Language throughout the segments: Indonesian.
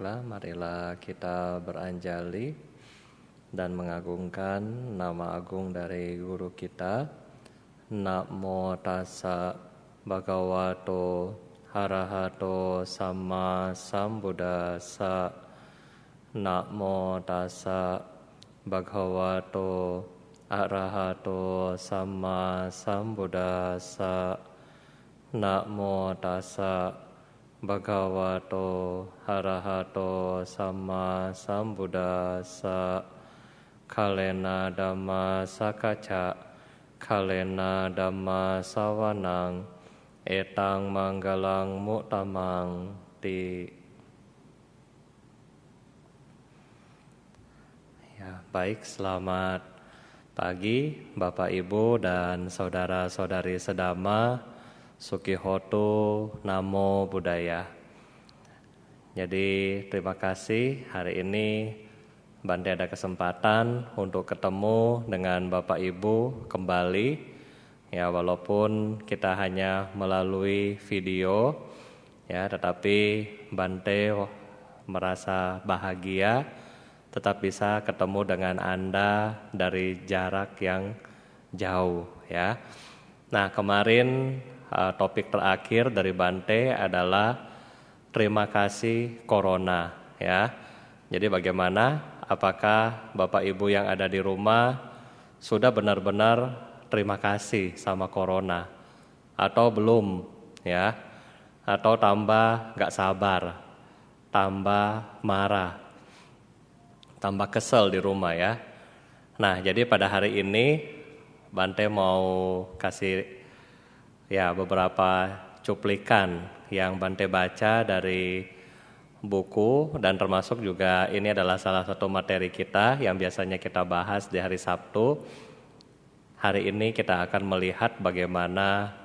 Baiklah, marilah kita beranjali dan mengagungkan nama agung dari guru kita. Namo tassa bhagavato harahato sama sambuddhasa. Namo tassa bhagavato arahato sama sambuddhasa. Namo tassa Bhagavato Harahato Sama Sambuddhasa Kalena Dhamma Sakaca Kalena Dhamma Sawanang Etang Manggalang Mutamang Di Ya, baik selamat pagi Bapak Ibu dan saudara-saudari sedama Sukihoto Namo Buddhaya. Jadi terima kasih hari ini Bante ada kesempatan untuk ketemu dengan Bapak Ibu kembali. Ya walaupun kita hanya melalui video ya tetapi Bante merasa bahagia tetap bisa ketemu dengan Anda dari jarak yang jauh ya. Nah, kemarin uh, topik terakhir dari Bante adalah terima kasih corona ya. Jadi bagaimana apakah Bapak Ibu yang ada di rumah sudah benar-benar terima kasih sama corona atau belum ya? Atau tambah gak sabar, tambah marah, tambah kesel di rumah ya. Nah, jadi pada hari ini Bante mau kasih ya beberapa cuplikan yang Bante baca dari buku dan termasuk juga ini adalah salah satu materi kita yang biasanya kita bahas di hari Sabtu. Hari ini kita akan melihat bagaimana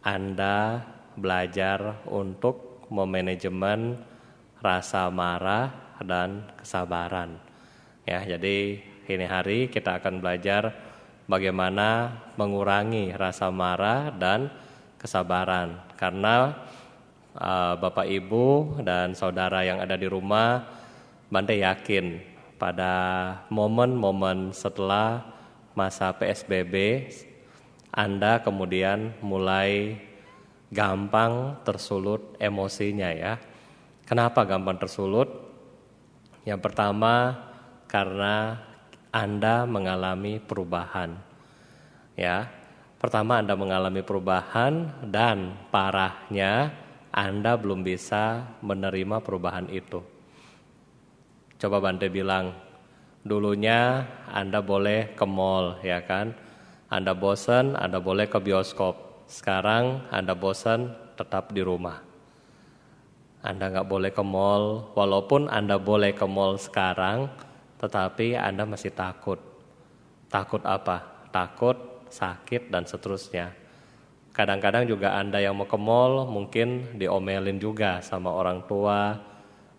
Anda belajar untuk memanajemen rasa marah dan kesabaran. Ya, jadi ini hari kita akan belajar bagaimana mengurangi rasa marah dan kesabaran. Karena uh, Bapak Ibu dan saudara yang ada di rumah, Bante yakin pada momen-momen setelah masa PSBB, Anda kemudian mulai gampang tersulut emosinya ya. Kenapa gampang tersulut? Yang pertama karena anda mengalami perubahan. Ya. Pertama Anda mengalami perubahan dan parahnya Anda belum bisa menerima perubahan itu. Coba Bante bilang, dulunya Anda boleh ke mall ya kan. Anda bosan, Anda boleh ke bioskop. Sekarang Anda bosan tetap di rumah. Anda nggak boleh ke mall, walaupun Anda boleh ke mall sekarang, tetapi Anda masih takut. Takut apa? Takut, sakit, dan seterusnya. Kadang-kadang juga Anda yang mau ke mall mungkin diomelin juga sama orang tua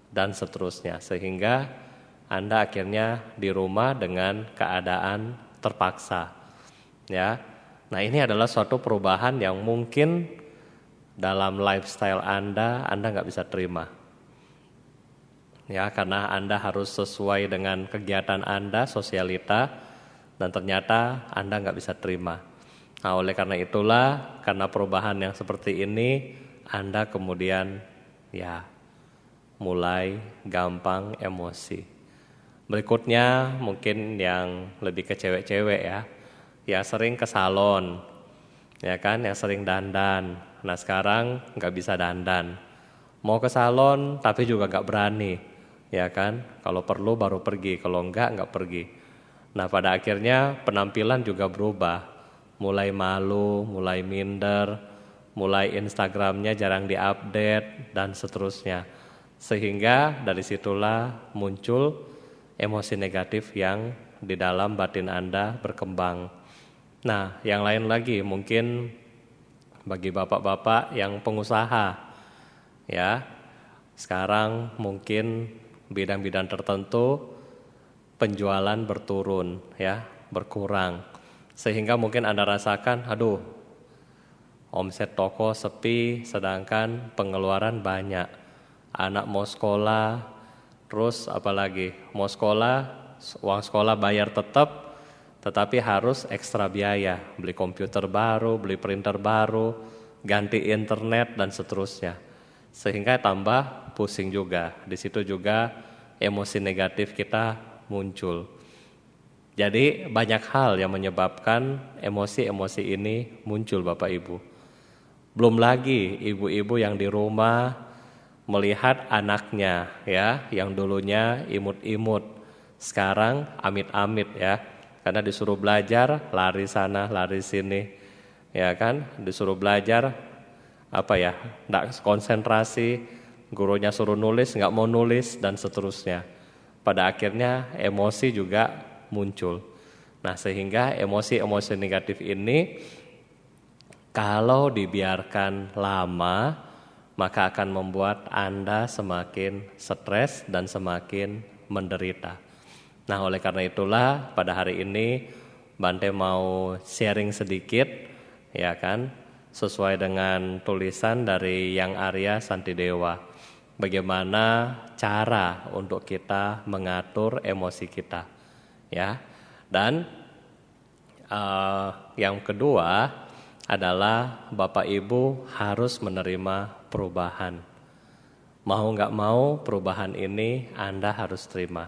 dan seterusnya. Sehingga Anda akhirnya di rumah dengan keadaan terpaksa. Ya. Nah, ini adalah suatu perubahan yang mungkin dalam lifestyle Anda Anda nggak bisa terima ya karena Anda harus sesuai dengan kegiatan Anda sosialita dan ternyata Anda nggak bisa terima. Nah, oleh karena itulah karena perubahan yang seperti ini Anda kemudian ya mulai gampang emosi. Berikutnya mungkin yang lebih ke cewek-cewek ya. Ya sering ke salon. Ya kan, yang sering dandan. Nah, sekarang nggak bisa dandan. Mau ke salon tapi juga nggak berani ya kan? Kalau perlu baru pergi, kalau enggak enggak pergi. Nah, pada akhirnya penampilan juga berubah. Mulai malu, mulai minder, mulai Instagramnya jarang diupdate dan seterusnya. Sehingga dari situlah muncul emosi negatif yang di dalam batin Anda berkembang. Nah, yang lain lagi mungkin bagi bapak-bapak yang pengusaha ya. Sekarang mungkin bidang-bidang tertentu penjualan berturun ya, berkurang. Sehingga mungkin Anda rasakan, aduh, omset toko sepi sedangkan pengeluaran banyak. anak mau sekolah, terus apalagi mau sekolah, uang sekolah bayar tetap, tetapi harus ekstra biaya, beli komputer baru, beli printer baru, ganti internet dan seterusnya. Sehingga tambah pusing juga. Di situ juga emosi negatif kita muncul. Jadi banyak hal yang menyebabkan emosi-emosi ini muncul Bapak Ibu. Belum lagi ibu-ibu yang di rumah melihat anaknya ya yang dulunya imut-imut sekarang amit-amit ya karena disuruh belajar lari sana lari sini ya kan disuruh belajar apa ya tidak konsentrasi gurunya suruh nulis nggak mau nulis dan seterusnya pada akhirnya emosi juga muncul nah sehingga emosi-emosi negatif ini kalau dibiarkan lama maka akan membuat Anda semakin stres dan semakin menderita. Nah, oleh karena itulah pada hari ini Bante mau sharing sedikit ya kan sesuai dengan tulisan dari Yang Arya Santidewa. Bagaimana cara untuk kita mengatur emosi kita, ya. Dan uh, yang kedua adalah Bapak Ibu harus menerima perubahan. Mau nggak mau perubahan ini Anda harus terima.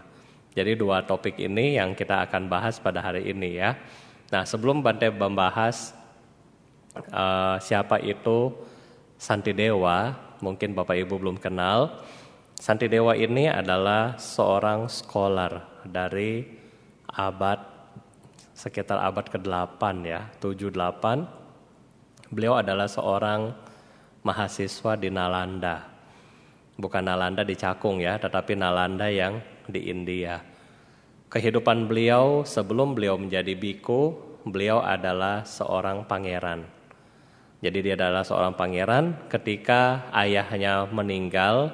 Jadi dua topik ini yang kita akan bahas pada hari ini ya. Nah sebelum Bante membahas uh, siapa itu Santidewa, mungkin Bapak Ibu belum kenal. Santidewa ini adalah seorang scholar dari abad sekitar abad ke-8 ya, 78. Beliau adalah seorang mahasiswa di Nalanda. Bukan Nalanda di Cakung ya, tetapi Nalanda yang di India. Kehidupan beliau sebelum beliau menjadi biku, beliau adalah seorang pangeran. Jadi dia adalah seorang pangeran ketika ayahnya meninggal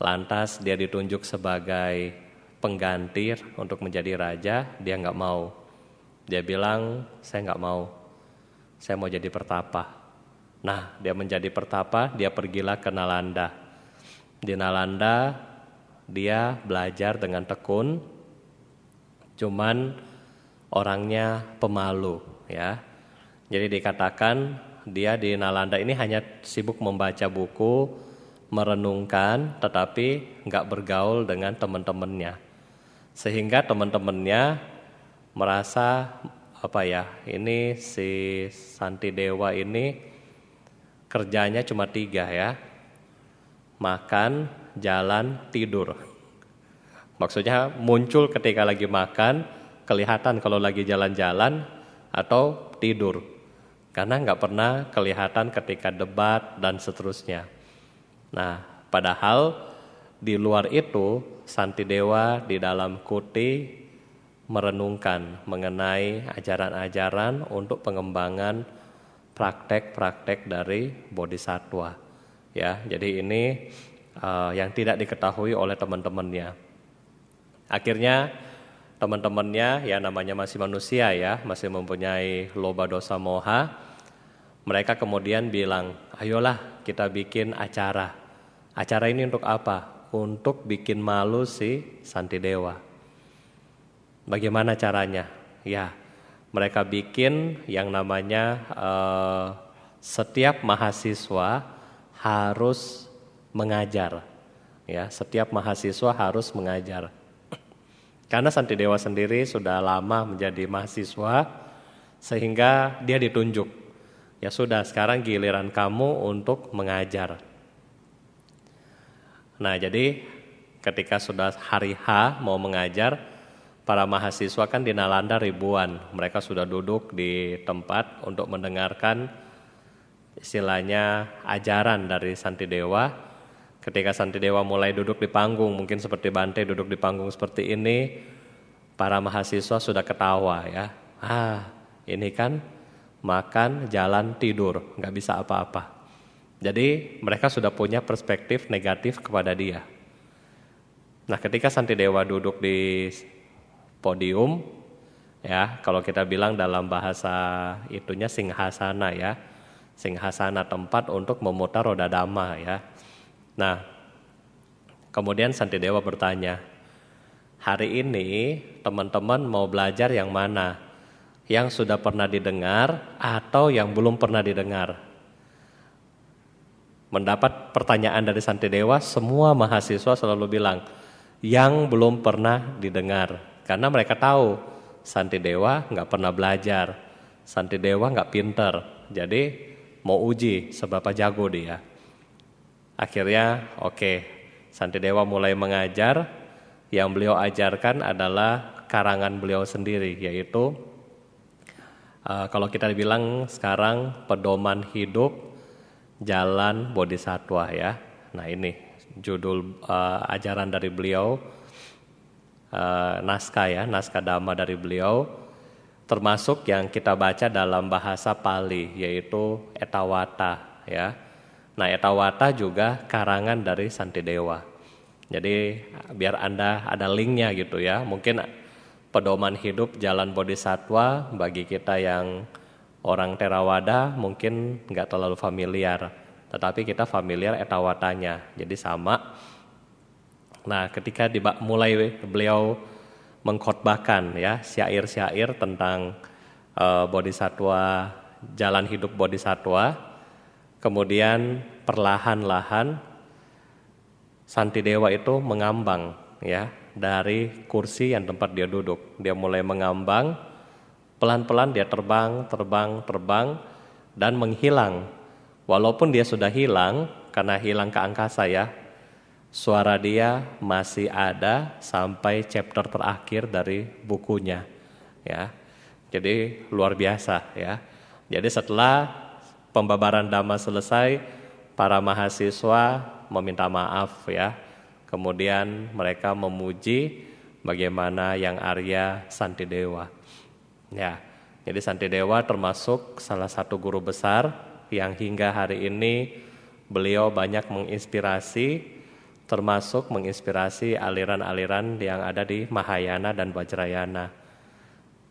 lantas dia ditunjuk sebagai pengganti untuk menjadi raja, dia nggak mau. Dia bilang, saya nggak mau, saya mau jadi pertapa. Nah, dia menjadi pertapa, dia pergilah ke Nalanda. Di Nalanda, dia belajar dengan tekun, cuman orangnya pemalu, ya. Jadi dikatakan dia di Nalanda ini hanya sibuk membaca buku, merenungkan, tetapi nggak bergaul dengan teman-temannya. Sehingga teman-temannya merasa apa ya, ini si Santi Dewa ini kerjanya cuma tiga ya, makan, jalan, tidur. Maksudnya muncul ketika lagi makan, kelihatan kalau lagi jalan-jalan atau tidur karena nggak pernah kelihatan ketika debat dan seterusnya. Nah, padahal di luar itu Santi Dewa di dalam kuti merenungkan mengenai ajaran-ajaran untuk pengembangan praktek-praktek dari bodhisatwa. Ya, jadi ini uh, yang tidak diketahui oleh teman-temannya. Akhirnya teman-temannya ya namanya masih manusia ya, masih mempunyai loba dosa moha. Mereka kemudian bilang, "Ayolah kita bikin acara." Acara ini untuk apa? Untuk bikin malu si Santi Dewa. Bagaimana caranya? Ya, mereka bikin yang namanya uh, setiap mahasiswa harus mengajar. Ya, setiap mahasiswa harus mengajar. Karena Santidewa sendiri sudah lama menjadi mahasiswa sehingga dia ditunjuk. Ya sudah, sekarang giliran kamu untuk mengajar. Nah, jadi ketika sudah hari H mau mengajar, para mahasiswa kan di Nalanda ribuan. Mereka sudah duduk di tempat untuk mendengarkan istilahnya ajaran dari Santidewa Ketika Santidewa mulai duduk di panggung, mungkin seperti Bante duduk di panggung seperti ini, para mahasiswa sudah ketawa ya. Ah, ini kan makan, jalan, tidur, nggak bisa apa-apa. Jadi mereka sudah punya perspektif negatif kepada dia. Nah, ketika Santidewa duduk di podium, ya, kalau kita bilang dalam bahasa itunya singhasana ya, singhasana tempat untuk memutar roda dhamma ya. Nah, Kemudian Santidewa bertanya, hari ini teman-teman mau belajar yang mana? Yang sudah pernah didengar atau yang belum pernah didengar? Mendapat pertanyaan dari Santidewa, semua mahasiswa selalu bilang, yang belum pernah didengar. Karena mereka tahu, Santidewa nggak pernah belajar, Santidewa nggak pinter, jadi mau uji seberapa jago dia. Akhirnya oke, okay, Santidewa mulai mengajar, yang beliau ajarkan adalah karangan beliau sendiri, yaitu uh, kalau kita bilang sekarang pedoman hidup jalan bodhisatwa ya. Nah ini judul uh, ajaran dari beliau, uh, naskah ya, naskah dhamma dari beliau, termasuk yang kita baca dalam bahasa Pali, yaitu Etawata ya. Nah Etawata juga karangan dari Santidewa. Jadi biar Anda ada linknya gitu ya. Mungkin pedoman hidup jalan bodhisatwa bagi kita yang orang Terawada mungkin nggak terlalu familiar. Tetapi kita familiar etawatanya. Jadi sama. Nah ketika mulai beliau mengkhotbahkan ya syair-syair tentang uh, bodhisatwa, jalan hidup bodhisatwa, kemudian perlahan-lahan Santidewa itu mengambang ya dari kursi yang tempat dia duduk. Dia mulai mengambang, pelan-pelan dia terbang, terbang, terbang dan menghilang. Walaupun dia sudah hilang karena hilang ke angkasa ya. Suara dia masih ada sampai chapter terakhir dari bukunya ya. Jadi luar biasa ya. Jadi setelah pembabaran dhamma selesai, para mahasiswa meminta maaf ya. Kemudian mereka memuji bagaimana yang Arya Santidewa. Ya. Jadi Santidewa termasuk salah satu guru besar yang hingga hari ini beliau banyak menginspirasi termasuk menginspirasi aliran-aliran yang ada di Mahayana dan Vajrayana.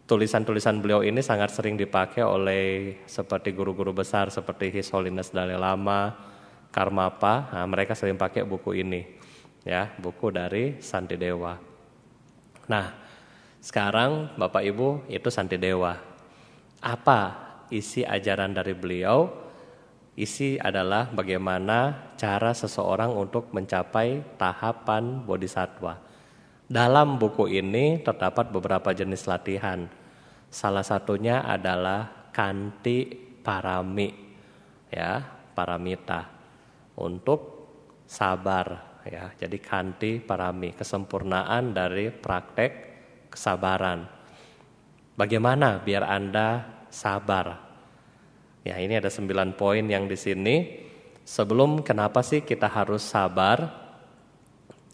Tulisan-tulisan beliau ini sangat sering dipakai oleh seperti guru-guru besar seperti His Holiness Dalai Lama, Karmapa, nah, mereka sering pakai buku ini, ya, buku dari Santidewa. Nah, sekarang Bapak Ibu itu Santidewa. Apa isi ajaran dari beliau? Isi adalah bagaimana cara seseorang untuk mencapai tahapan bodhisatwa. Dalam buku ini terdapat beberapa jenis latihan. Salah satunya adalah kanti parami, ya, paramita untuk sabar ya. Jadi kanti parami, kesempurnaan dari praktek kesabaran. Bagaimana biar Anda sabar? Ya, ini ada sembilan poin yang di sini. Sebelum kenapa sih kita harus sabar?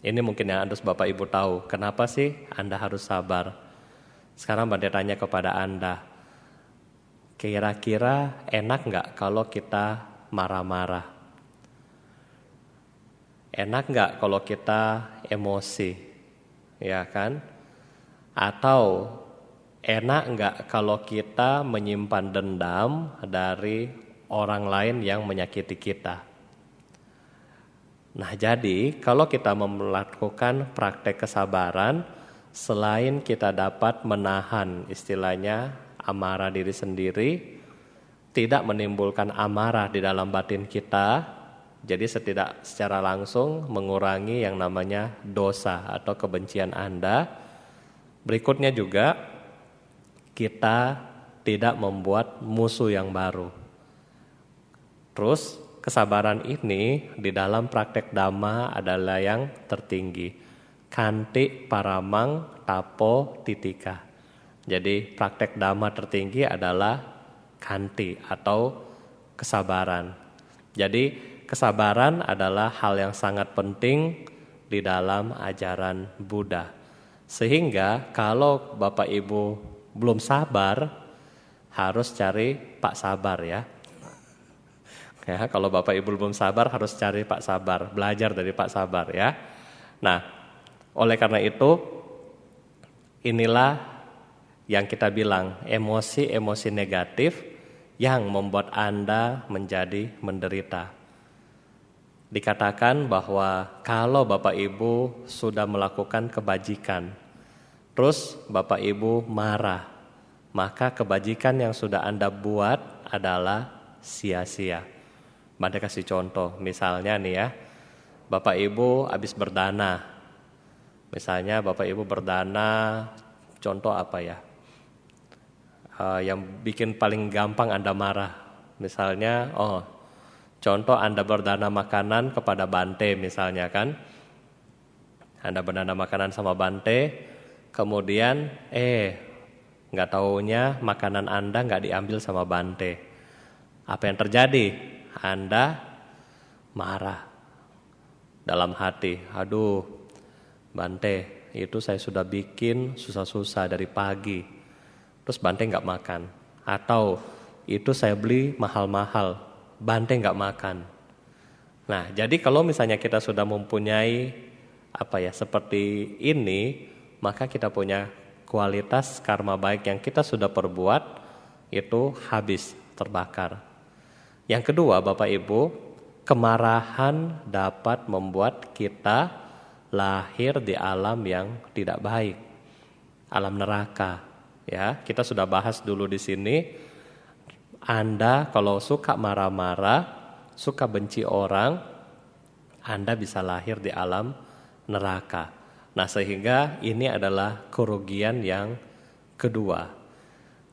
Ini mungkin yang harus Bapak Ibu tahu. Kenapa sih Anda harus sabar? Sekarang Bante tanya kepada Anda. Kira-kira enak nggak kalau kita marah-marah? Enak nggak kalau kita emosi, ya kan? Atau enak nggak kalau kita menyimpan dendam dari orang lain yang menyakiti kita? Nah, jadi kalau kita melakukan praktek kesabaran, selain kita dapat menahan istilahnya amarah diri sendiri, tidak menimbulkan amarah di dalam batin kita, jadi setidak secara langsung mengurangi yang namanya dosa atau kebencian Anda. Berikutnya juga kita tidak membuat musuh yang baru. Terus kesabaran ini di dalam praktek dhamma adalah yang tertinggi. Kanti paramang tapo titika. Jadi praktek dhamma tertinggi adalah kanti atau kesabaran. Jadi kesabaran adalah hal yang sangat penting di dalam ajaran Buddha. Sehingga kalau Bapak Ibu belum sabar, harus cari Pak Sabar ya. Ya, kalau Bapak Ibu belum sabar harus cari Pak Sabar, belajar dari Pak Sabar ya. Nah, oleh karena itu inilah yang kita bilang emosi-emosi negatif yang membuat Anda menjadi menderita. Dikatakan bahwa kalau Bapak Ibu sudah melakukan kebajikan, terus Bapak Ibu marah, maka kebajikan yang sudah Anda buat adalah sia-sia. Banda kasih contoh, misalnya nih ya, Bapak Ibu habis berdana. Misalnya Bapak Ibu berdana, contoh apa ya? Uh, yang bikin paling gampang Anda marah. Misalnya, oh Contoh Anda berdana makanan kepada Bante misalnya kan. Anda berdana makanan sama Bante, kemudian eh nggak taunya makanan Anda nggak diambil sama Bante. Apa yang terjadi? Anda marah dalam hati. Aduh, Bante, itu saya sudah bikin susah-susah dari pagi. Terus Bante nggak makan. Atau itu saya beli mahal-mahal, Bante nggak makan. Nah, jadi kalau misalnya kita sudah mempunyai apa ya seperti ini, maka kita punya kualitas karma baik yang kita sudah perbuat itu habis terbakar. Yang kedua, Bapak Ibu, kemarahan dapat membuat kita lahir di alam yang tidak baik, alam neraka. Ya, kita sudah bahas dulu di sini anda kalau suka marah-marah, suka benci orang, Anda bisa lahir di alam neraka. Nah, sehingga ini adalah kerugian yang kedua.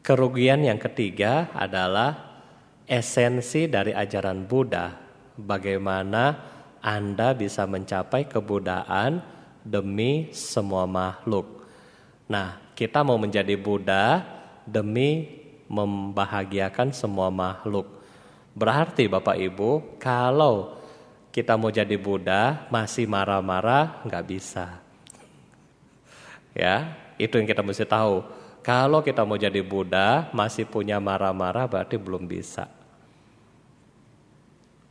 Kerugian yang ketiga adalah esensi dari ajaran Buddha. Bagaimana Anda bisa mencapai kebudaan demi semua makhluk. Nah, kita mau menjadi Buddha demi membahagiakan semua makhluk. Berarti Bapak Ibu, kalau kita mau jadi Buddha masih marah-marah nggak bisa. Ya, itu yang kita mesti tahu. Kalau kita mau jadi Buddha masih punya marah-marah berarti belum bisa.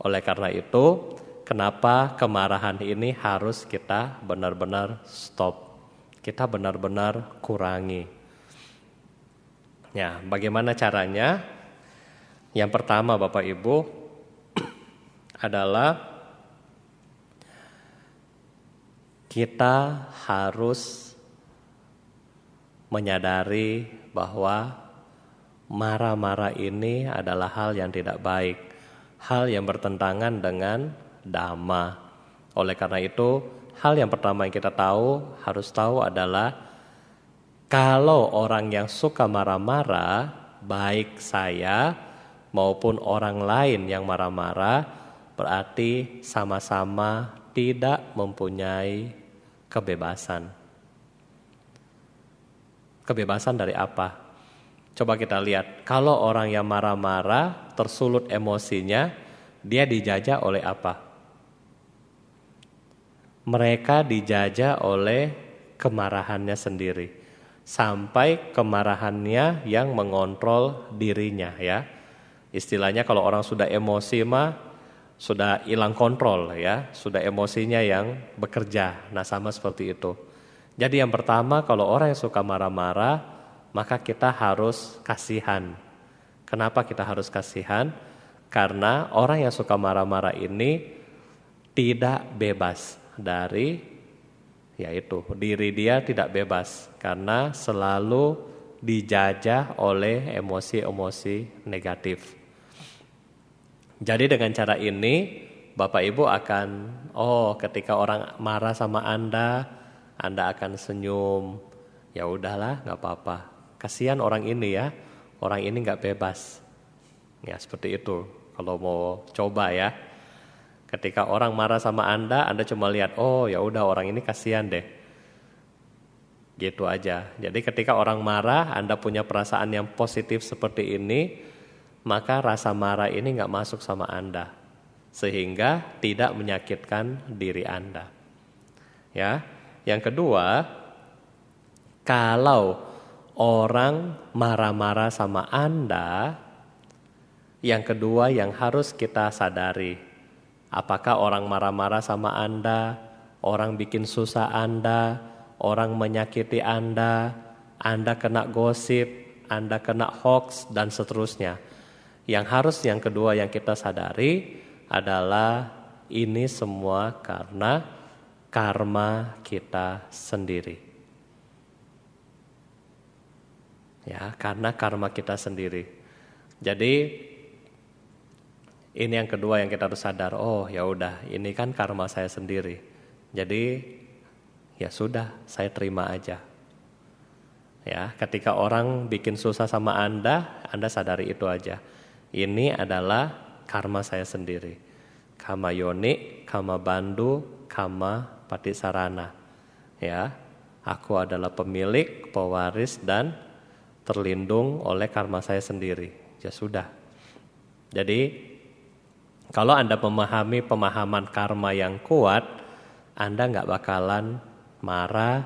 Oleh karena itu, kenapa kemarahan ini harus kita benar-benar stop. Kita benar-benar kurangi. Ya, bagaimana caranya? Yang pertama Bapak Ibu adalah kita harus menyadari bahwa marah-marah ini adalah hal yang tidak baik, hal yang bertentangan dengan dhamma. Oleh karena itu, hal yang pertama yang kita tahu harus tahu adalah kalau orang yang suka marah-marah, baik saya maupun orang lain yang marah-marah, berarti sama-sama tidak mempunyai kebebasan. Kebebasan dari apa? Coba kita lihat, kalau orang yang marah-marah, tersulut emosinya, dia dijajah oleh apa? Mereka dijajah oleh kemarahannya sendiri sampai kemarahannya yang mengontrol dirinya ya. Istilahnya kalau orang sudah emosi mah sudah hilang kontrol ya, sudah emosinya yang bekerja. Nah, sama seperti itu. Jadi yang pertama kalau orang yang suka marah-marah, maka kita harus kasihan. Kenapa kita harus kasihan? Karena orang yang suka marah-marah ini tidak bebas dari yaitu diri dia tidak bebas karena selalu dijajah oleh emosi-emosi negatif. Jadi dengan cara ini Bapak Ibu akan oh ketika orang marah sama Anda, Anda akan senyum. Ya udahlah, nggak apa-apa. Kasihan orang ini ya, orang ini nggak bebas. Ya seperti itu. Kalau mau coba ya. Ketika orang marah sama Anda, Anda cuma lihat, oh ya udah orang ini kasihan deh. Gitu aja. Jadi ketika orang marah, Anda punya perasaan yang positif seperti ini, maka rasa marah ini nggak masuk sama Anda, sehingga tidak menyakitkan diri Anda. Ya, yang kedua, kalau orang marah-marah sama Anda, yang kedua yang harus kita sadari, Apakah orang marah-marah sama Anda, orang bikin susah Anda, orang menyakiti Anda, Anda kena gosip, Anda kena hoax, dan seterusnya. Yang harus yang kedua yang kita sadari adalah ini semua karena karma kita sendiri. Ya, karena karma kita sendiri. Jadi ini yang kedua yang kita harus sadar. Oh, ya udah, ini kan karma saya sendiri. Jadi ya sudah, saya terima aja. Ya, ketika orang bikin susah sama Anda, Anda sadari itu aja. Ini adalah karma saya sendiri. Kama yoni, kama bandu, kama patisarana. Ya, aku adalah pemilik, pewaris dan terlindung oleh karma saya sendiri. Ya sudah. Jadi kalau Anda memahami pemahaman karma yang kuat, Anda nggak bakalan marah,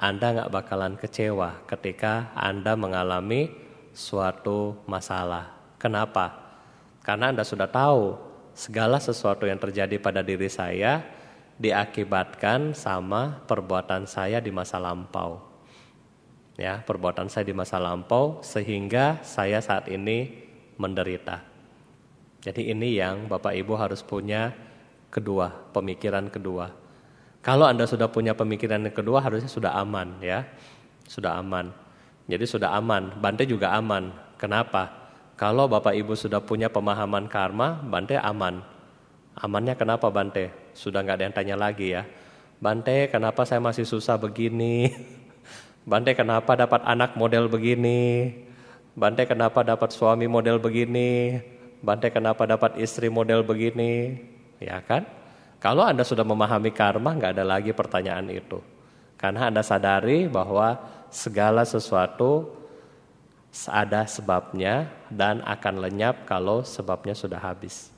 anda nggak bakalan kecewa ketika Anda mengalami suatu masalah. Kenapa? Karena Anda sudah tahu segala sesuatu yang terjadi pada diri saya diakibatkan sama perbuatan saya di masa lampau. Ya, perbuatan saya di masa lampau sehingga saya saat ini menderita. Jadi ini yang Bapak Ibu harus punya kedua, pemikiran kedua. Kalau Anda sudah punya pemikiran kedua harusnya sudah aman ya. Sudah aman. Jadi sudah aman, Bante juga aman. Kenapa? Kalau Bapak Ibu sudah punya pemahaman karma, Bante aman. Amannya kenapa Bante? Sudah nggak ada yang tanya lagi ya. Bante, kenapa saya masih susah begini? Bante, kenapa dapat anak model begini? Bante, kenapa dapat suami model begini? Bante, kenapa dapat istri model begini? Ya kan? Kalau Anda sudah memahami karma, nggak ada lagi pertanyaan itu. Karena Anda sadari bahwa segala sesuatu ada sebabnya dan akan lenyap kalau sebabnya sudah habis.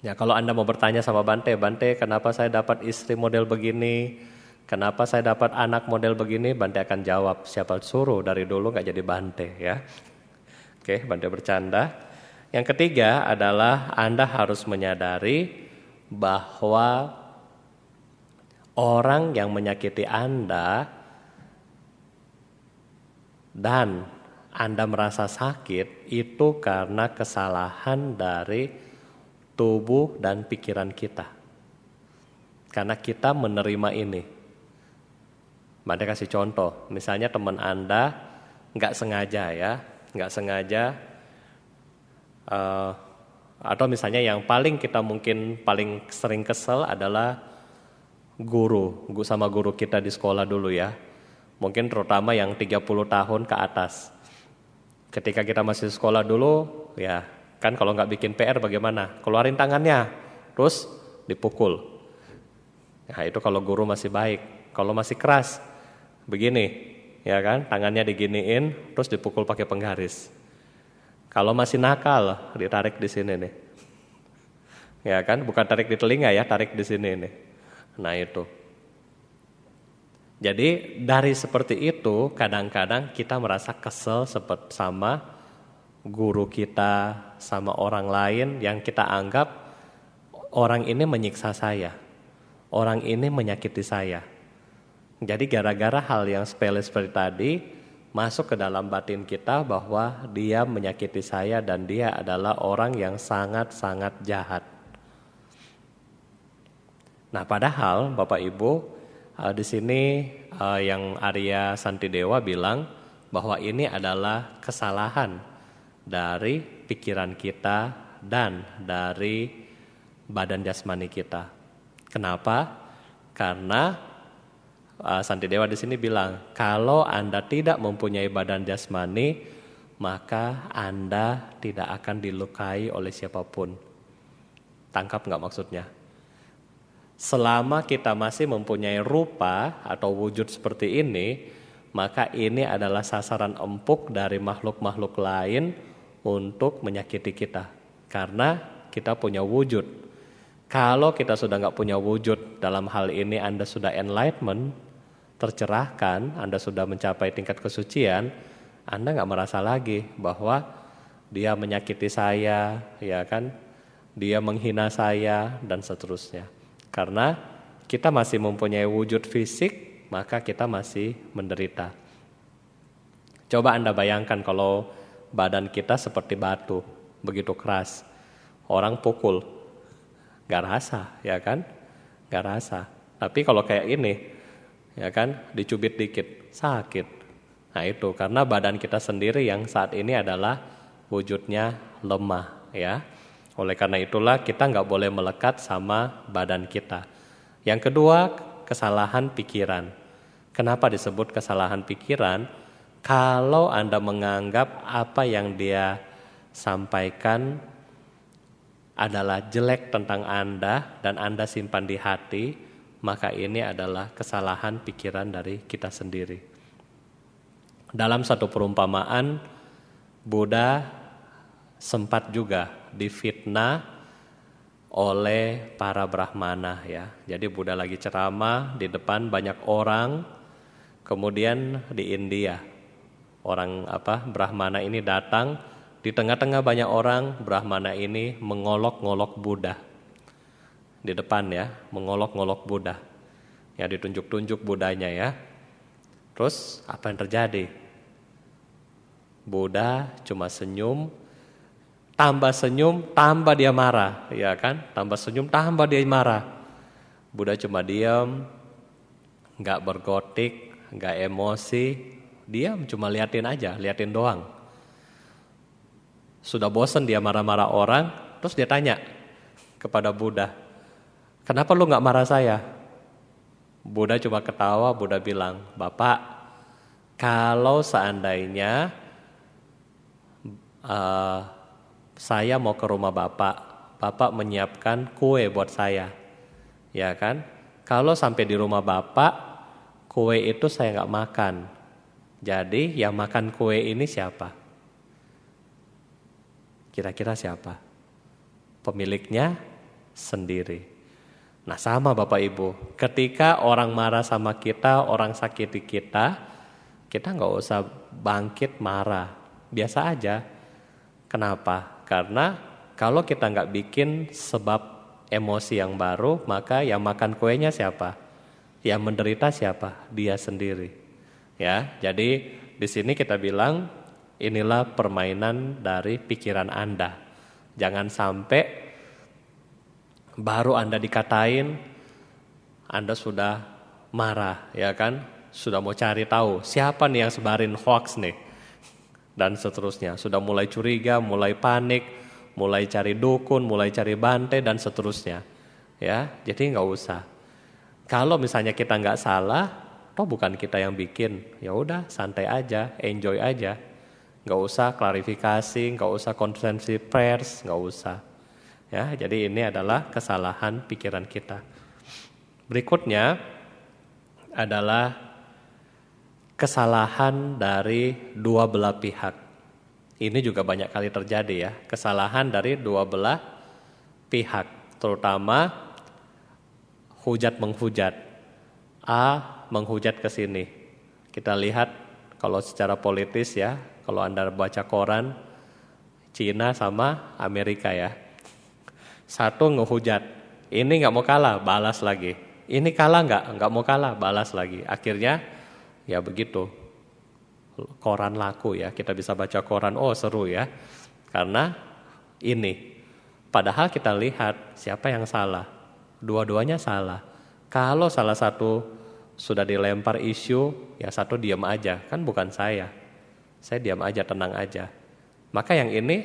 Ya, kalau Anda mau bertanya sama Bante, Bante, kenapa saya dapat istri model begini? Kenapa saya dapat anak model begini? Bante akan jawab, siapa suruh dari dulu nggak jadi Bante ya. Oke, Bante bercanda. Yang ketiga adalah Anda harus menyadari bahwa orang yang menyakiti Anda dan Anda merasa sakit itu karena kesalahan dari tubuh dan pikiran kita. Karena kita menerima ini. Mari kasih contoh, misalnya teman Anda nggak sengaja ya, nggak sengaja uh, atau misalnya yang paling kita mungkin paling sering kesel adalah guru, sama guru kita di sekolah dulu ya. Mungkin terutama yang 30 tahun ke atas. Ketika kita masih sekolah dulu, ya kan kalau nggak bikin PR bagaimana? Keluarin tangannya, terus dipukul. Nah itu kalau guru masih baik. Kalau masih keras, begini, ya kan? Tangannya diginiin, terus dipukul pakai penggaris. Kalau masih nakal, ditarik di sini nih. Ya kan, bukan tarik di telinga ya, tarik di sini nih. Nah itu. Jadi dari seperti itu kadang-kadang kita merasa kesel sama guru kita, sama orang lain yang kita anggap orang ini menyiksa saya. Orang ini menyakiti saya. Jadi gara-gara hal yang sepele seperti tadi, masuk ke dalam batin kita bahwa dia menyakiti saya dan dia adalah orang yang sangat-sangat jahat. Nah, padahal Bapak Ibu uh, di sini uh, yang Arya Santidewa bilang bahwa ini adalah kesalahan dari pikiran kita dan dari badan jasmani kita. Kenapa? Karena uh, Dewa di sini bilang, kalau Anda tidak mempunyai badan jasmani, maka Anda tidak akan dilukai oleh siapa pun. Tangkap nggak maksudnya? Selama kita masih mempunyai rupa atau wujud seperti ini, maka ini adalah sasaran empuk dari makhluk-makhluk lain untuk menyakiti kita. Karena kita punya wujud. Kalau kita sudah nggak punya wujud dalam hal ini, Anda sudah enlightenment, tercerahkan, Anda sudah mencapai tingkat kesucian, Anda nggak merasa lagi bahwa dia menyakiti saya, ya kan? Dia menghina saya dan seterusnya. Karena kita masih mempunyai wujud fisik, maka kita masih menderita. Coba Anda bayangkan kalau badan kita seperti batu, begitu keras. Orang pukul, Gak rasa, ya kan? Gak rasa. Tapi kalau kayak ini, ya kan, dicubit dikit, sakit. Nah itu karena badan kita sendiri yang saat ini adalah wujudnya lemah, ya. Oleh karena itulah kita nggak boleh melekat sama badan kita. Yang kedua, kesalahan pikiran. Kenapa disebut kesalahan pikiran? Kalau Anda menganggap apa yang dia sampaikan adalah jelek tentang Anda dan Anda simpan di hati, maka ini adalah kesalahan pikiran dari kita sendiri. Dalam satu perumpamaan, Buddha sempat juga difitnah oleh para brahmana ya. Jadi Buddha lagi ceramah di depan banyak orang. Kemudian di India orang apa brahmana ini datang di tengah-tengah banyak orang, Brahmana ini mengolok-ngolok Buddha. Di depan ya, mengolok-ngolok Buddha. Ya ditunjuk-tunjuk Budanya ya. Terus apa yang terjadi? Buddha cuma senyum, tambah senyum, tambah dia marah, ya kan? Tambah senyum, tambah dia marah. Buddha cuma diam, nggak bergotik, nggak emosi, diam cuma liatin aja, liatin doang. Sudah bosan dia marah-marah orang, terus dia tanya kepada Buddha, kenapa lu nggak marah saya? Buddha cuma ketawa, Buddha bilang, Bapak, kalau seandainya uh, saya mau ke rumah Bapak, Bapak menyiapkan kue buat saya, ya kan? Kalau sampai di rumah Bapak, kue itu saya nggak makan. Jadi yang makan kue ini siapa? Kira-kira siapa? Pemiliknya sendiri. Nah sama Bapak Ibu, ketika orang marah sama kita, orang sakiti kita, kita nggak usah bangkit marah, biasa aja. Kenapa? Karena kalau kita nggak bikin sebab emosi yang baru, maka yang makan kuenya siapa? Yang menderita siapa? Dia sendiri. Ya, jadi di sini kita bilang Inilah permainan dari pikiran Anda. Jangan sampai baru Anda dikatain, Anda sudah marah, ya kan? Sudah mau cari tahu siapa nih yang sebarin hoax nih, dan seterusnya. Sudah mulai curiga, mulai panik, mulai cari dukun, mulai cari bante dan seterusnya. Ya, jadi nggak usah. Kalau misalnya kita nggak salah, toh bukan kita yang bikin, ya udah santai aja, enjoy aja nggak usah klarifikasi, nggak usah konferensi pers, nggak usah. Ya, jadi ini adalah kesalahan pikiran kita. Berikutnya adalah kesalahan dari dua belah pihak. Ini juga banyak kali terjadi ya, kesalahan dari dua belah pihak, terutama hujat menghujat. A menghujat ke sini. Kita lihat kalau secara politis ya, kalau Anda baca koran, Cina sama Amerika ya. Satu ngehujat, ini nggak mau kalah, balas lagi. Ini kalah nggak, nggak mau kalah, balas lagi. Akhirnya ya begitu. Koran laku ya, kita bisa baca koran, oh seru ya. Karena ini, padahal kita lihat siapa yang salah. Dua-duanya salah. Kalau salah satu sudah dilempar isu, ya satu diam aja, kan bukan saya. Saya diam aja, tenang aja. Maka yang ini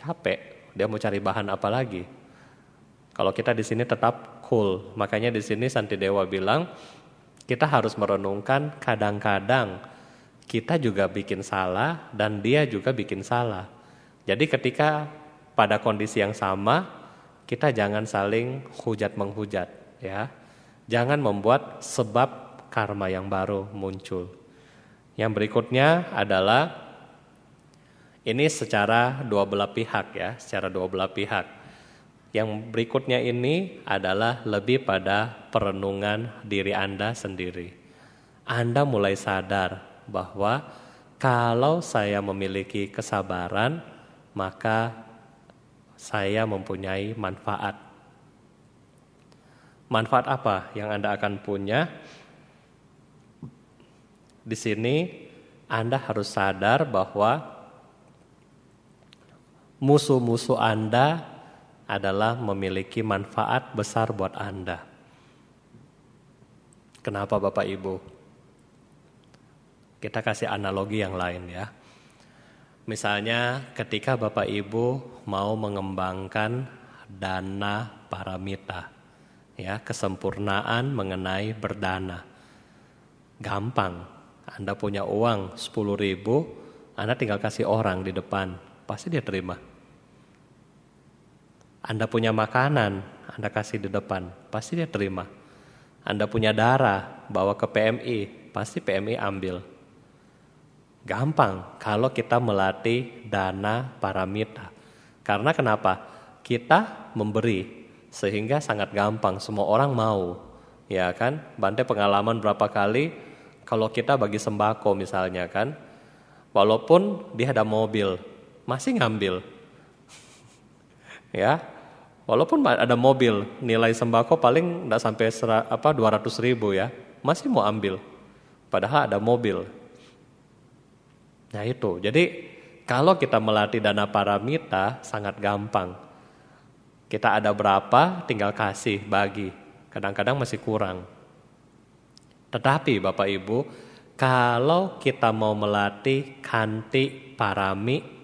capek, dia mau cari bahan apa lagi. Kalau kita di sini tetap cool, makanya di sini Santi Dewa bilang kita harus merenungkan kadang-kadang kita juga bikin salah dan dia juga bikin salah. Jadi ketika pada kondisi yang sama, kita jangan saling hujat menghujat ya. Jangan membuat sebab karma yang baru muncul. Yang berikutnya adalah ini secara dua belah pihak ya, secara dua belah pihak. Yang berikutnya ini adalah lebih pada perenungan diri Anda sendiri. Anda mulai sadar bahwa kalau saya memiliki kesabaran, maka saya mempunyai manfaat. Manfaat apa yang Anda akan punya? Di sini Anda harus sadar bahwa musuh-musuh Anda adalah memiliki manfaat besar buat Anda. Kenapa Bapak Ibu? Kita kasih analogi yang lain ya. Misalnya ketika Bapak Ibu mau mengembangkan dana paramita, ya kesempurnaan mengenai berdana. Gampang, Anda punya uang 10 ribu, Anda tinggal kasih orang di depan, pasti dia terima. Anda punya makanan, Anda kasih di depan, pasti dia terima. Anda punya darah, bawa ke PMI, pasti PMI ambil. Gampang kalau kita melatih dana paramita. Karena kenapa? Kita memberi sehingga sangat gampang semua orang mau. Ya kan? Bante pengalaman berapa kali kalau kita bagi sembako misalnya kan. Walaupun dia ada mobil, masih ngambil. Ya, Walaupun ada mobil, nilai sembako paling tidak sampai sera, apa 200 ribu ya, masih mau ambil. Padahal ada mobil. Nah itu, jadi kalau kita melatih dana paramita sangat gampang. Kita ada berapa, tinggal kasih, bagi. Kadang-kadang masih kurang. Tetapi Bapak Ibu, kalau kita mau melatih kanti parami,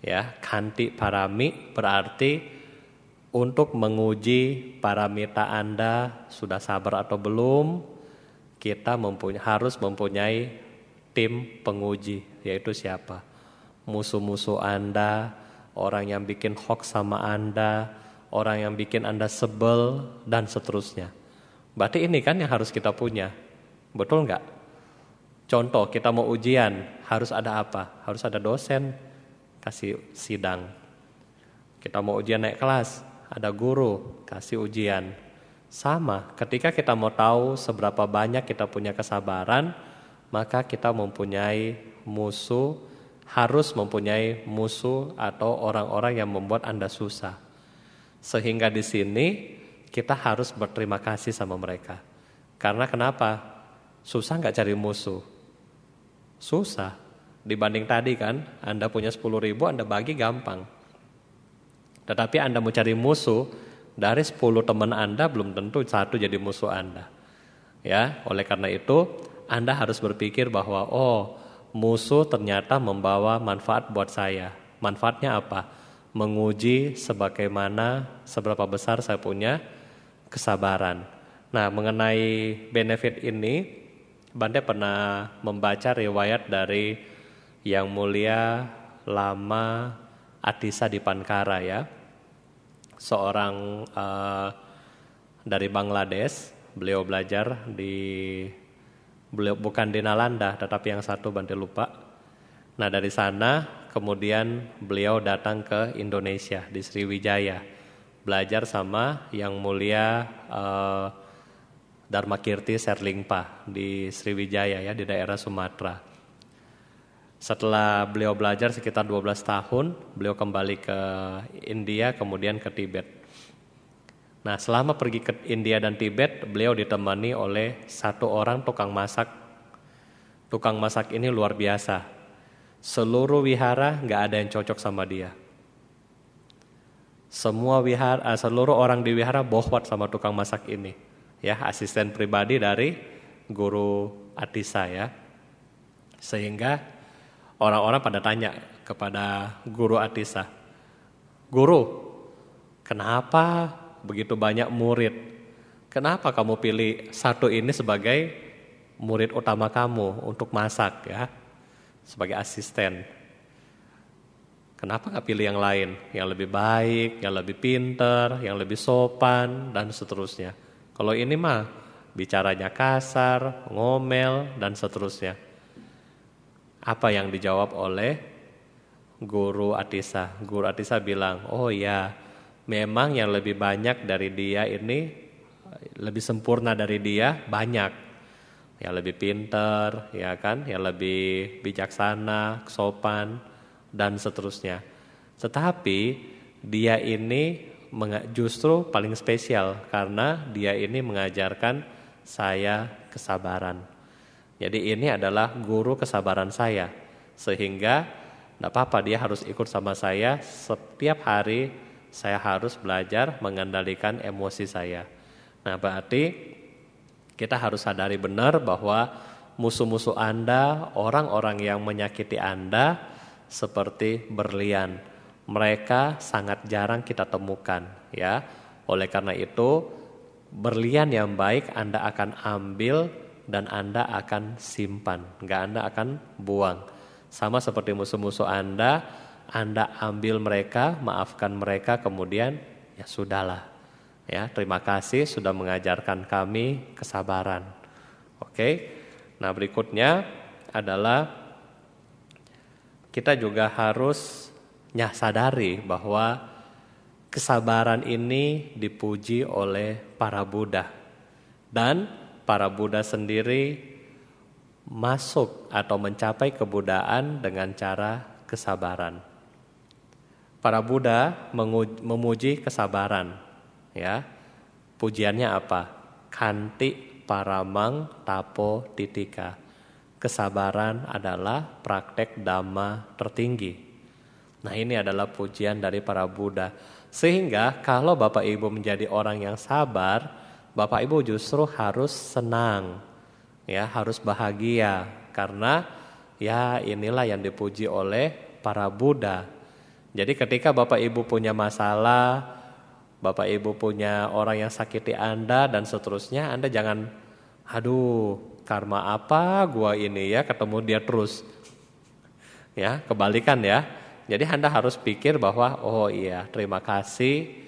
ya kanti parami berarti untuk menguji paramita Anda sudah sabar atau belum, kita mempunyai, harus mempunyai tim penguji, yaitu siapa? Musuh-musuh Anda, orang yang bikin hoax sama Anda, orang yang bikin Anda sebel, dan seterusnya. Berarti ini kan yang harus kita punya, betul nggak? Contoh, kita mau ujian, harus ada apa? Harus ada dosen, kasih sidang. Kita mau ujian naik kelas, ada guru kasih ujian. Sama, ketika kita mau tahu seberapa banyak kita punya kesabaran, maka kita mempunyai musuh, harus mempunyai musuh atau orang-orang yang membuat Anda susah. Sehingga di sini kita harus berterima kasih sama mereka. Karena kenapa? Susah nggak cari musuh? Susah. Dibanding tadi kan, Anda punya 10 ribu, Anda bagi gampang. Tetapi Anda mau cari musuh, dari 10 teman Anda belum tentu satu jadi musuh Anda. Ya, oleh karena itu Anda harus berpikir bahwa oh, musuh ternyata membawa manfaat buat saya. Manfaatnya apa? Menguji sebagaimana seberapa besar saya punya kesabaran. Nah, mengenai benefit ini Bante pernah membaca riwayat dari Yang Mulia Lama Atisa di Pankara ya seorang uh, dari Bangladesh. Beliau belajar di beliau bukan di Nalanda, tetapi yang satu Bante lupa. Nah dari sana kemudian beliau datang ke Indonesia di Sriwijaya belajar sama yang mulia uh, Dharma Kirti Serlingpa di Sriwijaya ya di daerah Sumatera. Setelah beliau belajar sekitar 12 tahun, beliau kembali ke India kemudian ke Tibet. Nah, selama pergi ke India dan Tibet, beliau ditemani oleh satu orang tukang masak. Tukang masak ini luar biasa. Seluruh wihara nggak ada yang cocok sama dia. Semua wihara, eh, seluruh orang di wihara bohwat sama tukang masak ini. Ya, asisten pribadi dari guru Atisa ya. Sehingga orang-orang pada tanya kepada guru Atisa, Guru, kenapa begitu banyak murid? Kenapa kamu pilih satu ini sebagai murid utama kamu untuk masak ya, sebagai asisten? Kenapa nggak pilih yang lain, yang lebih baik, yang lebih pinter, yang lebih sopan dan seterusnya? Kalau ini mah bicaranya kasar, ngomel dan seterusnya. Apa yang dijawab oleh guru Atisa? Guru Atisa bilang, oh ya memang yang lebih banyak dari dia ini lebih sempurna dari dia banyak. Yang lebih pinter, ya kan, yang lebih bijaksana, sopan, dan seterusnya. Tetapi dia ini justru paling spesial karena dia ini mengajarkan saya kesabaran. Jadi ini adalah guru kesabaran saya. Sehingga tidak apa-apa dia harus ikut sama saya setiap hari saya harus belajar mengendalikan emosi saya. Nah, berarti kita harus sadari benar bahwa musuh-musuh Anda, orang-orang yang menyakiti Anda seperti berlian. Mereka sangat jarang kita temukan, ya. Oleh karena itu, berlian yang baik Anda akan ambil dan Anda akan simpan, nggak Anda akan buang. Sama seperti musuh-musuh Anda, Anda ambil mereka, maafkan mereka, kemudian ya sudahlah. Ya, terima kasih sudah mengajarkan kami kesabaran. Oke. Nah, berikutnya adalah kita juga harus sadari bahwa kesabaran ini dipuji oleh para Buddha dan para Buddha sendiri masuk atau mencapai kebudaan dengan cara kesabaran. Para Buddha memuji kesabaran, ya. Pujiannya apa? Kanti paramang tapo titika. Kesabaran adalah praktek dhamma tertinggi. Nah, ini adalah pujian dari para Buddha. Sehingga kalau Bapak Ibu menjadi orang yang sabar, Bapak Ibu justru harus senang, ya harus bahagia karena ya inilah yang dipuji oleh para Buddha. Jadi ketika Bapak Ibu punya masalah, Bapak Ibu punya orang yang sakiti Anda dan seterusnya, Anda jangan aduh karma apa gua ini ya ketemu dia terus. Ya, kebalikan ya. Jadi Anda harus pikir bahwa oh iya, terima kasih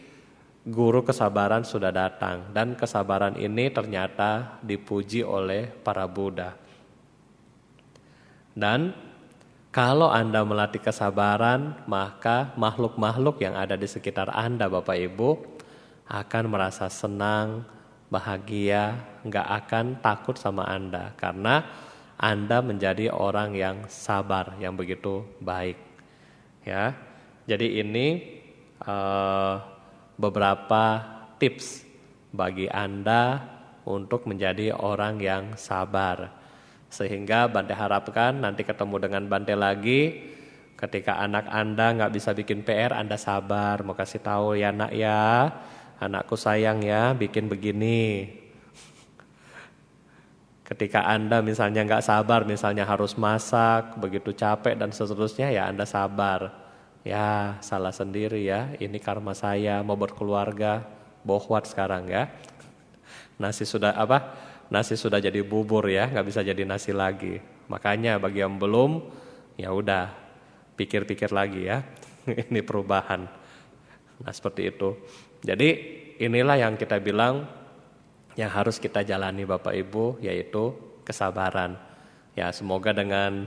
guru kesabaran sudah datang dan kesabaran ini ternyata dipuji oleh para Buddha. Dan kalau Anda melatih kesabaran, maka makhluk-makhluk yang ada di sekitar Anda, Bapak Ibu, akan merasa senang, bahagia, nggak akan takut sama Anda karena Anda menjadi orang yang sabar, yang begitu baik. Ya, jadi ini uh, beberapa tips bagi Anda untuk menjadi orang yang sabar. Sehingga Bante harapkan nanti ketemu dengan Bante lagi ketika anak Anda nggak bisa bikin PR, Anda sabar, mau kasih tahu ya nak ya, anakku sayang ya, bikin begini. Ketika Anda misalnya nggak sabar, misalnya harus masak, begitu capek dan seterusnya ya Anda sabar. Ya salah sendiri ya, ini karma saya mau berkeluarga, bohwat sekarang ya. Nasi sudah apa? Nasi sudah jadi bubur ya, nggak bisa jadi nasi lagi. Makanya bagi yang belum, ya udah pikir-pikir lagi ya. ini perubahan. Nah seperti itu. Jadi inilah yang kita bilang yang harus kita jalani Bapak Ibu, yaitu kesabaran. Ya semoga dengan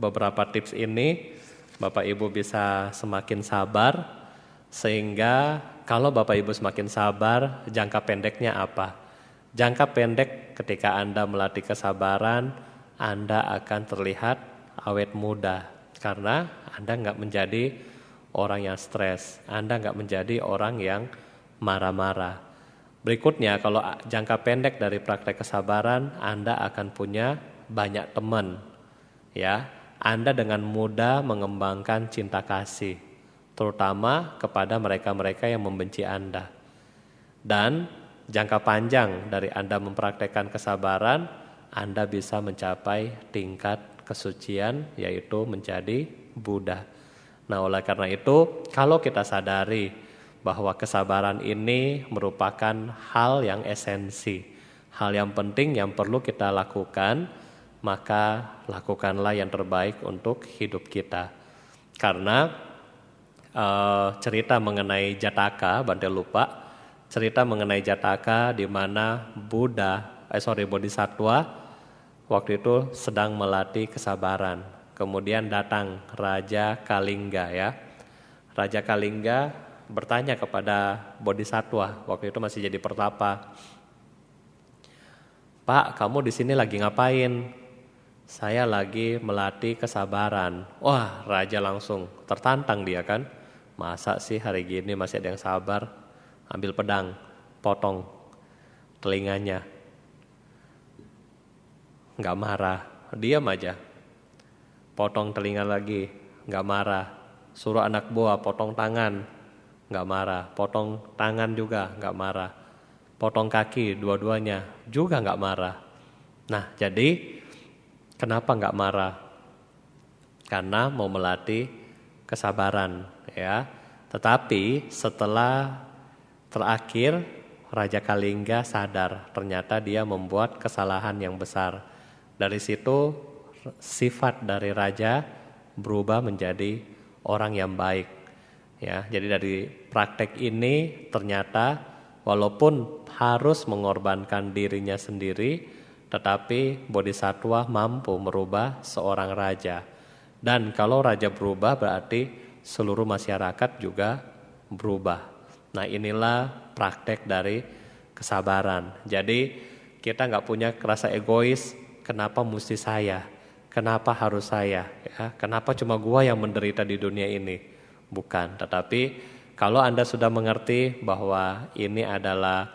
beberapa tips ini Bapak Ibu bisa semakin sabar sehingga kalau Bapak Ibu semakin sabar, jangka pendeknya apa? Jangka pendek ketika Anda melatih kesabaran, Anda akan terlihat awet muda karena Anda nggak menjadi orang yang stres, Anda nggak menjadi orang yang marah-marah. Berikutnya, kalau jangka pendek dari praktek kesabaran, Anda akan punya banyak teman, ya anda dengan mudah mengembangkan cinta kasih, terutama kepada mereka-mereka yang membenci Anda. Dan jangka panjang dari Anda mempraktekkan kesabaran, Anda bisa mencapai tingkat kesucian, yaitu menjadi Buddha. Nah, oleh karena itu, kalau kita sadari bahwa kesabaran ini merupakan hal yang esensi, hal yang penting yang perlu kita lakukan maka lakukanlah yang terbaik untuk hidup kita. Karena uh, cerita mengenai Jataka, Bante lupa, cerita mengenai Jataka di mana Buddha, eh sorry Bodhisattva waktu itu sedang melatih kesabaran. Kemudian datang Raja Kalingga ya. Raja Kalingga bertanya kepada Bodhisattva waktu itu masih jadi pertapa. Pak, kamu di sini lagi ngapain? Saya lagi melatih kesabaran. Wah, raja langsung tertantang dia kan. Masa sih hari gini masih ada yang sabar? Ambil pedang, potong telinganya. Gak marah, diam aja. Potong telinga lagi, gak marah. Suruh anak buah potong tangan, nggak marah. Potong tangan juga nggak marah. Potong kaki dua-duanya juga nggak marah. Nah, jadi kenapa nggak marah? Karena mau melatih kesabaran, ya. Tetapi setelah terakhir Raja Kalingga sadar ternyata dia membuat kesalahan yang besar. Dari situ sifat dari raja berubah menjadi orang yang baik. Ya, jadi dari praktek ini ternyata walaupun harus mengorbankan dirinya sendiri, tetapi bodhisatwa mampu merubah seorang raja. Dan kalau raja berubah berarti seluruh masyarakat juga berubah. Nah inilah praktek dari kesabaran. Jadi kita nggak punya kerasa egois, kenapa mesti saya? Kenapa harus saya? Ya, kenapa cuma gua yang menderita di dunia ini? Bukan, tetapi kalau Anda sudah mengerti bahwa ini adalah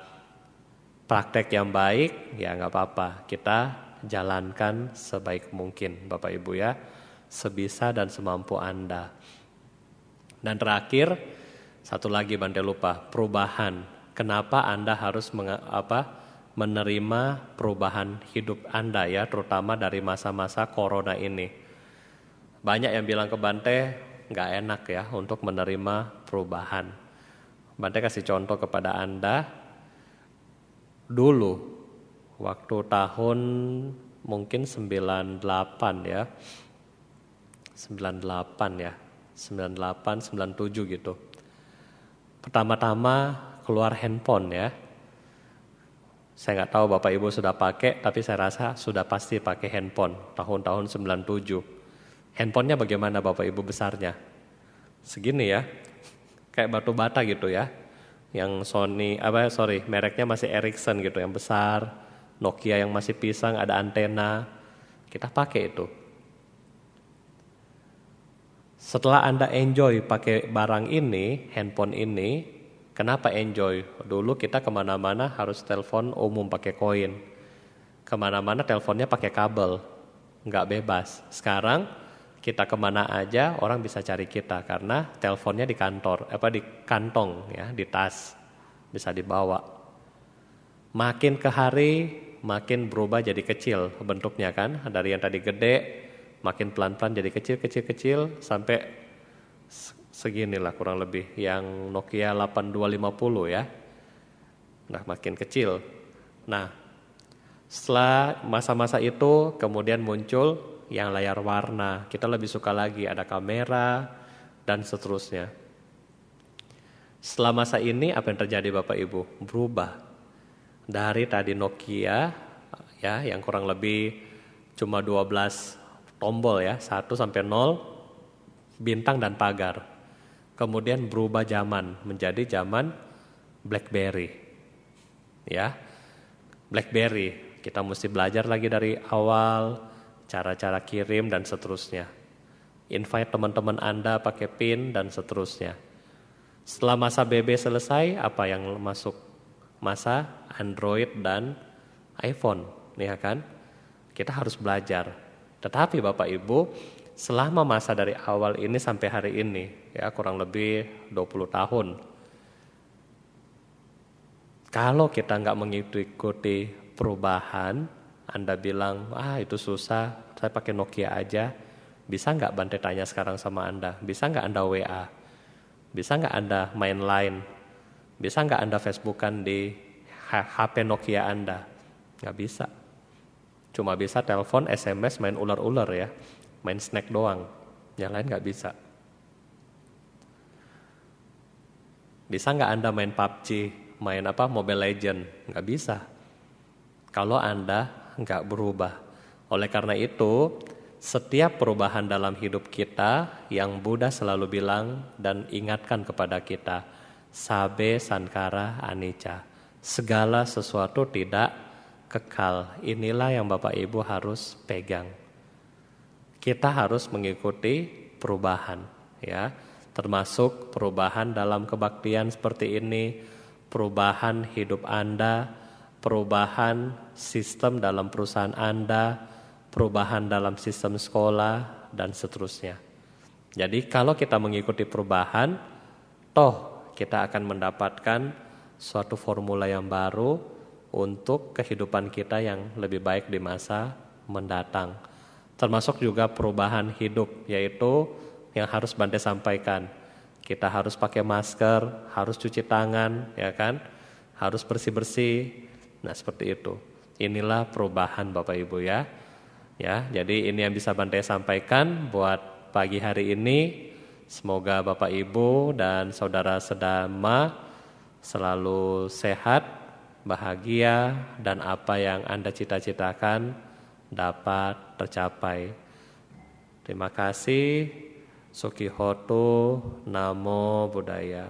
praktek yang baik, ya nggak apa-apa. Kita jalankan sebaik mungkin, Bapak Ibu ya, sebisa dan semampu Anda. Dan terakhir, satu lagi Bante lupa, perubahan. Kenapa Anda harus apa? menerima perubahan hidup Anda ya, terutama dari masa-masa corona ini. Banyak yang bilang ke Bante, nggak enak ya untuk menerima perubahan. Bante kasih contoh kepada Anda, dulu waktu tahun mungkin 98 ya, 98 ya, 98, 97 gitu. Pertama-tama keluar handphone ya, saya nggak tahu Bapak Ibu sudah pakai, tapi saya rasa sudah pasti pakai handphone tahun-tahun 97. Handphonenya bagaimana Bapak Ibu besarnya? Segini ya, kayak batu bata gitu ya. Yang Sony, apa sorry, mereknya masih Ericsson gitu, yang besar. Nokia yang masih pisang, ada antena. Kita pakai itu. Setelah Anda enjoy pakai barang ini, handphone ini, Kenapa enjoy? Dulu kita ke mana-mana harus telepon umum pakai koin. Ke mana-mana teleponnya pakai kabel, nggak bebas. Sekarang kita ke mana aja orang bisa cari kita karena teleponnya di kantor, apa di kantong ya, di tas bisa dibawa. Makin ke hari makin berubah jadi kecil bentuknya kan dari yang tadi gede makin pelan-pelan jadi kecil-kecil-kecil sampai seginilah kurang lebih yang Nokia 8250 ya. Nah, makin kecil. Nah, setelah masa-masa itu kemudian muncul yang layar warna. Kita lebih suka lagi ada kamera dan seterusnya. Setelah masa ini apa yang terjadi Bapak Ibu? Berubah. Dari tadi Nokia ya yang kurang lebih cuma 12 tombol ya, 1 sampai 0 bintang dan pagar kemudian berubah zaman menjadi zaman BlackBerry. Ya. BlackBerry, kita mesti belajar lagi dari awal cara-cara kirim dan seterusnya. Invite teman-teman Anda pakai PIN dan seterusnya. Setelah masa BB selesai, apa yang masuk? Masa Android dan iPhone, ya kan? Kita harus belajar. Tetapi Bapak Ibu, selama masa dari awal ini sampai hari ini ya kurang lebih 20 tahun kalau kita nggak mengikuti perubahan Anda bilang ah itu susah. Saya pakai Nokia aja. Bisa nggak Bante tanya sekarang sama Anda? Bisa nggak Anda WA bisa nggak Anda main line? Bisa nggak Anda Facebookan di HP Nokia Anda? Nggak bisa. Cuma bisa telepon SMS main ular-ular ya. Main snack doang, yang lain nggak bisa. Bisa nggak Anda main PUBG, main apa? Mobile Legend? Nggak bisa. Kalau Anda nggak berubah. Oleh karena itu, setiap perubahan dalam hidup kita yang Buddha selalu bilang dan ingatkan kepada kita, sabe sankara anicca. Segala sesuatu tidak kekal. Inilah yang Bapak Ibu harus pegang kita harus mengikuti perubahan ya termasuk perubahan dalam kebaktian seperti ini perubahan hidup Anda perubahan sistem dalam perusahaan Anda perubahan dalam sistem sekolah dan seterusnya jadi kalau kita mengikuti perubahan toh kita akan mendapatkan suatu formula yang baru untuk kehidupan kita yang lebih baik di masa mendatang. Termasuk juga perubahan hidup, yaitu yang harus Bante sampaikan. Kita harus pakai masker, harus cuci tangan, ya kan? Harus bersih-bersih. Nah, seperti itu. Inilah perubahan Bapak Ibu ya. Ya, jadi ini yang bisa Bante sampaikan buat pagi hari ini. Semoga Bapak Ibu dan saudara sedama selalu sehat, bahagia, dan apa yang Anda cita-citakan dapat tercapai. Terima kasih. Sukihoto Namo Buddhaya.